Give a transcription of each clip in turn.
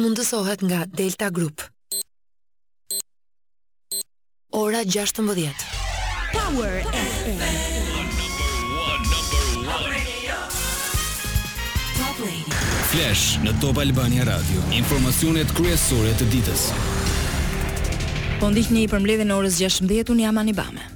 mundësohet nga Delta Group. Ora 16. Power FM. Flash në Top Albania Radio. Informacionet kryesore të ditës. Po ndiqni përmbledhjen e orës 16 unë jam Anibame.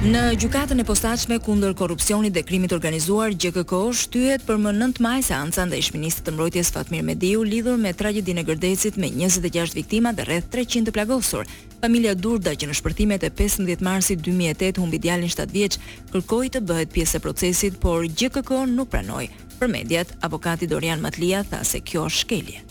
Në Gjykatën e Posaçme kundër Korrupsionit dhe Krimit të Organizuar, GJKKO, shtyhet për më nëntë maj seanca ndaj ish-ministrit të Mbrojtjes Fatmir Mediu lidhur me tragjedinë e Gërdecit me njëzet e gjashtë viktima dhe rreth treqind të plagosur. Familja Durdaj që në shpërthimet e pesëmbëdhjetë marsit dy mijë e tetë humbi djalin shtatë vjeç, kërkoi të bëhet pjesë e procesit, por GJKKO nuk pranoi. Për mediat, avokati Dorian Matlija tha se kjo është shkelje.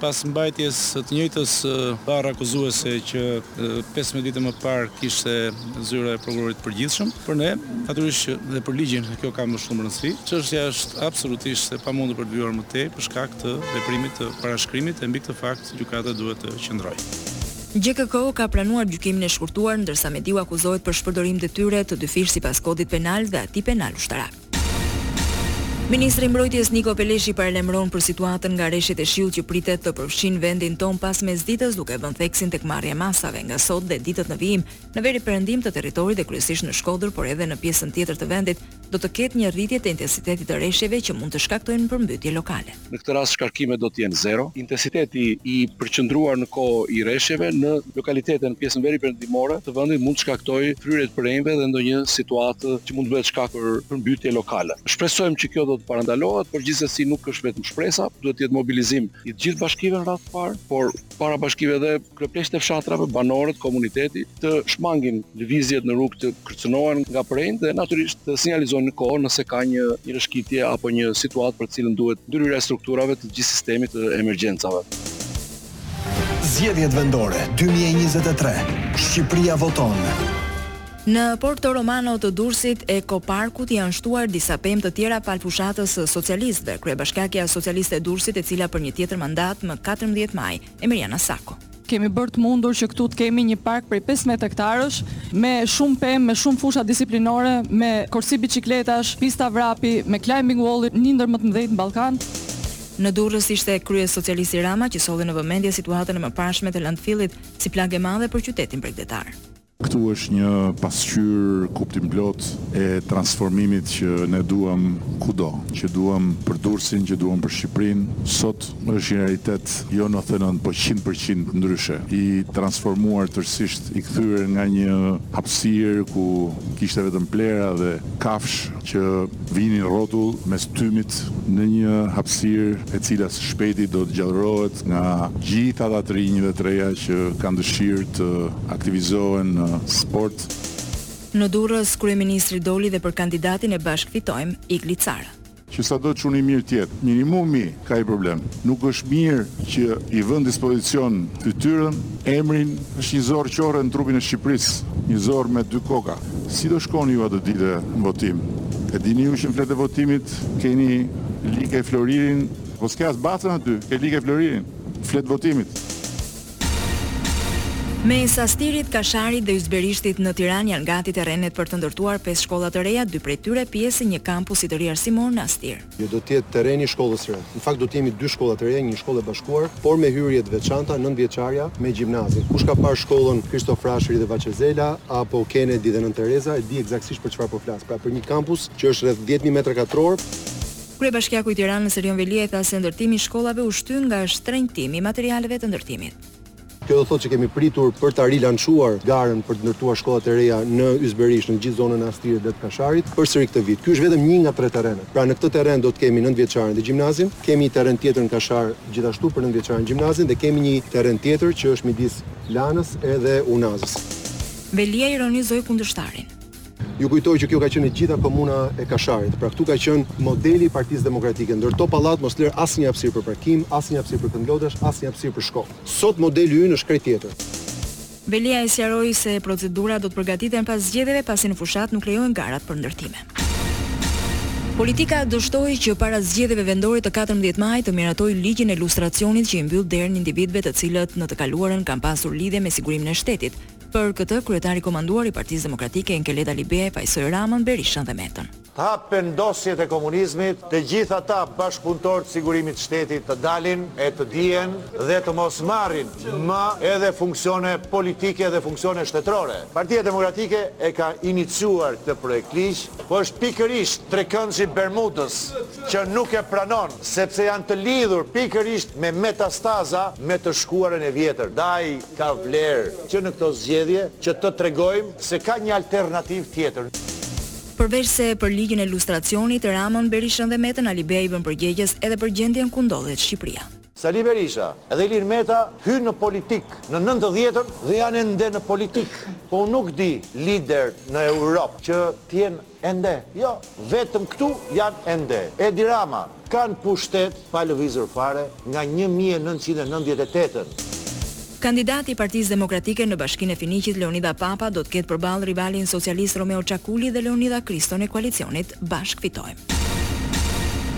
Pas mbajtjes së të njëjtës barrë akuzuese që pesëmbëdhjetë vite më parë kishte zyra e Prokurorit të Përgjithshëm, për ne, natyrisht që dhe për ligjin kjo ka më shumë rëndësi, çështja është absolutisht e pamundur për të vijuar më tej për shkak të veprimit të parashkrimit e mbi këtë fakt gjykata duhet të qëndrojë. GJKKO ka pranuar gjykimin e shkurtuar, ndërsa Mediu akuzohet për shpërdorim detyre të dyfishtë sipas Kodit Penal dhe atij penal ushtarak. Ministri i Mbrojtjes Niko Peleshi paralajmëron për situatën nga reshjet e shiut që pritet të përfshijnë vendin tonë pas mesditës duke vënë theksin tek marrja e masave nga sot dhe ditët në vijim në veriperëndim të territorit dhe kryesisht në Shkodër por edhe në pjesën tjetër të vendit do të ketë një rritje të intensitetit të reshjeve që mund të shkaktojnë përmbytje lokale. Në këtë rast shkarkimet do të jenë zero. Intensiteti i përqendruar në kohë i reshjeve në lokalitete në pjesën veriperëndimore të vendit mund të shkaktojë fryrje të përrenjve dhe ndonjë situatë që mund të bëhet shkak për përmbytje lokale. Shpresojmë që kjo do të parandalohet, por gjithsesi nuk është vetëm shpresa, duhet të jetë mobilizim i të gjithë bashkive në radhë të parë, por para bashkive dhe Kryepleqtë e fshatrave, banorët, komuniteti, të shmangin lëvizjet në rrugë që kërcënohen nga përrenjtë dhe natyrisht të sinjalizojnë në kohë nëse ka një një rëshkitje apo një situatë për të cilën duhet ndërhyrja e strukturave të gjithë sistemit të emergjencave. Zgjedhjet Vendore dy mijë e njëzet e tre, Shqipëria voton! Në Porto Romano të Durrësit, Eko Parkut janë shtuar disa pemë të tjera falë fushatës së socialistëve. Kryebashkiakja Socialiste e Durrësit, e cila për një tjetër mandat më katërmbëdhjetë maj, Emiriana Sako. Kemi bërë të mundur që këtu të kemi një park prej pesëmbëdhjetë hektarësh, me shumë pemë, me shumë fusha disiplinore, me korsi biçikletash, pista vrapi, me climbing wall-i, një ndër më të mëdhenjtë në Ballkan. Në Durrës ishte kryesocialisti Rama që solli në vëmendje situatën e mëparshme të landfill-it si plagë e madhe për qytetin bregdetar. Këtu është një pasqyrë kuptimplotë e transformimit që ne duam kudo, që duam për Durrësin, që duam për Shqipërinë. Sot është një realitet jo nothenënd, po njëqind për qind ndryshe, i transformuar tërësisht, i kthyer nga një hapësirë ku kishte vetëm plehra dhe kafshë, që vinin rrotull mes tymit në një hapësirë e cila së shpejti do të gjallërohet nga gjithë ata të rinj dhe të reja që kanë dëshirë të aktivizohen në sport. Në Durrës, kryeministri doli dhe për kandidatin e Bashkë Fitojmë, Igli Cara. Që sado të çun i mirë të jetë, minimumi. Ka një problem. Nuk është mirë që i vë në dispozicion fytyrën, emrin, është një zorrë qorre në trupin e Shqipërisë, një zorrë me dy koka. Si do shkoni ju atë ditë në votim? E dini ju që në fletë e votimit keni Like Floririn, po s'ke as Bacën aty, ke Like Floririn në fletë të votimit. Mes Astirit, Kasharit dhe Yzberishtit në Tiranë janë gati terrenet për të ndërtuar pesë shkolla të reja, dy prej tyre pjesë e një kampusi të ri arsimor në Astir. Ju do të jetë terreni i shkollës së re. Në fakt do të kemi dy shkolla të reja, një shkollë e bashkuar, por me hyrje të veçanta, nëntëvjeçarja me gjimnazin. Kush ka parë shkollën Kristo Frashëri dhe Vaçe Zela, apo Kenedi dhe Nënë Tereza, e di ekzaktësisht për çfarë po flas, pra për një kampus që është rreth dhjetë mijë metra katrorë. Kryebashkiaku i Tiranës, Erion Veliaj tha se ndërtimi i shkollave u shty nga shtrenjtimi i materialeve të ndërtimit. Kjo do të thotë që kemi pritur për ta rilançuar garën për të ndërtuar shkollat e reja në Yzberish, në gjithë zonën e Astirit dhe të Kasharit, përsëri këtë vit. Ky është vetëm një nga tre terrenet. Pra në këtë terren do të kemi nëntëvjeçaren dhe gjimnazin, kemi një terren tjetër në Kashar gjithashtu për nëntëvjeçaren gjimnazin dhe kemi një terren tjetër që është midis Lanës edhe Unazës. Veliaj ironizoi kundërshtarin. Ju kujtoj që kjo ka qenë e gjitha komuna e Kasharit, pra këtu ka qenë modeli i Partisë Demokratike, ndërto pallat mos lërë asnjë hapësirë për parkim, asnjë hapësirë për kënd lodrash, asnjë hapësirë për shkollë. Sot modeli ynë është krejt tjetër. Veliaj sqaroi se procedurat do të përgatiten pas zgjedhjeve pasi në fushatë nuk lejohen garat për ndërtime. Politika dështoi që para zgjedhjeve vendore të katërmbëdhjetë majit të miratojë ligjin e lustracionit që i mbyll derën individëve të cilët në të kaluarën kanë pasur lidhje me sigurimin e shtetit, Për këtë, kryetari i komanduar i Partisë Demokratike, Enkelejd Alibeaj fajësoi Ramën, Berishën dhe Metën. Të hapen dosjet e komunizmit, të gjithë ata bashkëpunëtorë të Sigurimit të Shtetit të dalin e të dihen dhe të mos marrin më edhe funksione politike dhe funksione shtetërore. Partia Demokratike e ka iniciuar këtë projektligj, po është pikërisht trekëndëshi i Bermudës që nuk e pranon, sepse janë të lidhur pikërisht me metastaza me të shkuarën e vjetër, ndaj, Ka vlerë që në këto zgjedhje që të tregojmë se ka një alternativë tjetër. Përveçse për ligjin e lustracionit, Ramën, Berishën dhe Metën Alibeaj i bën përgjegjës edhe për gjendjen ku ndodhet Shqipëria. Sali Berisha edhe Ilir Meta hynë në politikë në nëntëdhjetën dhe janë ende në politikë, po unë nuk di lider në Europë që të jenë Ende jo, vetëm këtu janë ende. Edi Rama ka në pushtet pa lëvizur fare nga një mijë e nëntëqind e nëntëdhjetë e tetë. Kandidati i Partisë Demokratike në Bashkinë e Finiqit Leonidha Papa do të ketë përballë rivalin socialist Romeo Çakuli dhe Leonidha Kriston e koalicionit Bashkë Fitojmë.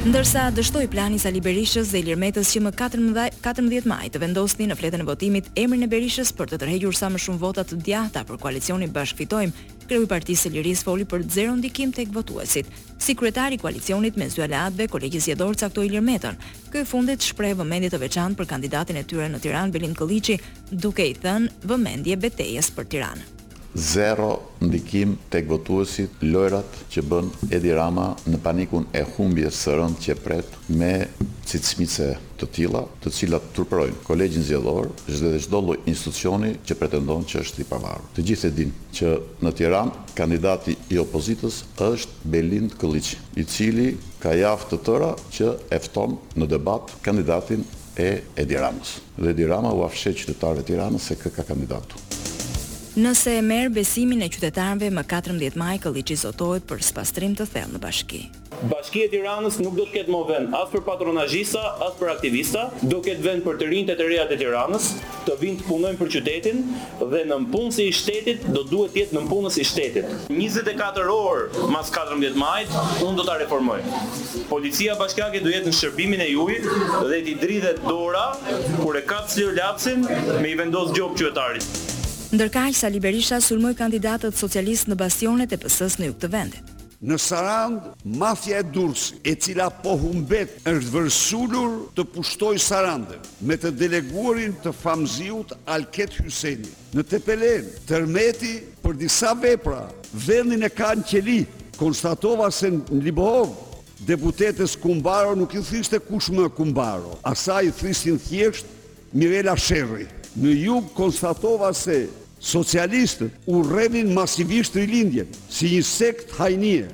Ndërsa, dështoi plani i Sali Berishës dhe Ilir Metës që më katërmbëdhjetë maj të vendosnin në fletën e votimit emrin e Berishës për të tërhequr sa më shumë vota të djathta për koalicionin Bashkë Fitojmë, Kreu i Partisë së Lirisë foli për zero ndikim tek votuesit. Si kryetar i koalicionit mes dy aleatëve, Kolegji Zgjedhor caktoi Ilir Metën. Ky i fundit shpreh vëmendje të veçantë për kandidatin e tyre në Tiranë Belind Këlliçi, duke i thënë vëmendje betejës për Tiranë. Zero ndikim tek votuesit, lojrat që bën Edi Rama në panikun e humbjes së rëndë që e pret me cicmice të tilla, të cilat turpërojnë Kolegjin Zgjedhor dhe çdo lloj institucioni që pretendon që është i pavarur. Të gjithë e dinë që në Tiranë kandidati i opozitës është Belind Këlliç, i cili ka javë të tëra që e fton në debat kandidatin e Edi Ramës. Dhe Edi Rama ua fsheh qytetarëve të Tiranës se kë ka kandidat. Nëse e merr besimin e qytetarëve më katërmbëdhjetë maj Këlliçi zotohet për spastrim të thellë në bashki. Bashkia e Tiranës nuk do të ketë më vend as për patronazhista, as për aktivista, do ketë vend për të rinjtë e të rejat e Tiranës, të vijnë të punojnë për qytetin dhe nënpunësi i shtetit do duhet të jetë nënpunës i shtetit. Njëzet e katër orë mas katërmbëdhjetë majit, unë do ta reformoj. Policia bashkiake do jetë në shërbimin tuj dhe t'i dridhet dora kur e kap stilolapsin me i vendos gjobë qytetarit. Ndërkaq, Sali Berisha sulmoi kandidatët socialistë në bastionet e PS-së në jug të vendit. Në Sarandë, mafia e Durrësit, e cila po humbet, është vërsulur të pushtojë Sarandën, me të deleguarin e famëziut Alket Hyseni. Në Tepelenë, Tërmeti për disa vepra, vendin e ka në qeli. Konstatova se në Libohovë, deputetes Kumbaro nuk i thërriste kush më Kumbaro, asaj i thërrisnin thjesht Mirela Sherri, Në Jug konstatova se socialistët urrenin masivisht Rilindjen, si një sekt hajnie.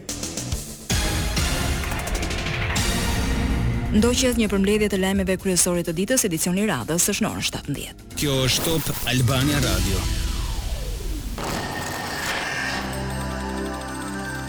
Ndoqet një përmbledhje të lajmeve kryesore të ditës, edicioni i radhës është në orën shtatëmbëdhjetë. Kjo është Top Albania Radio.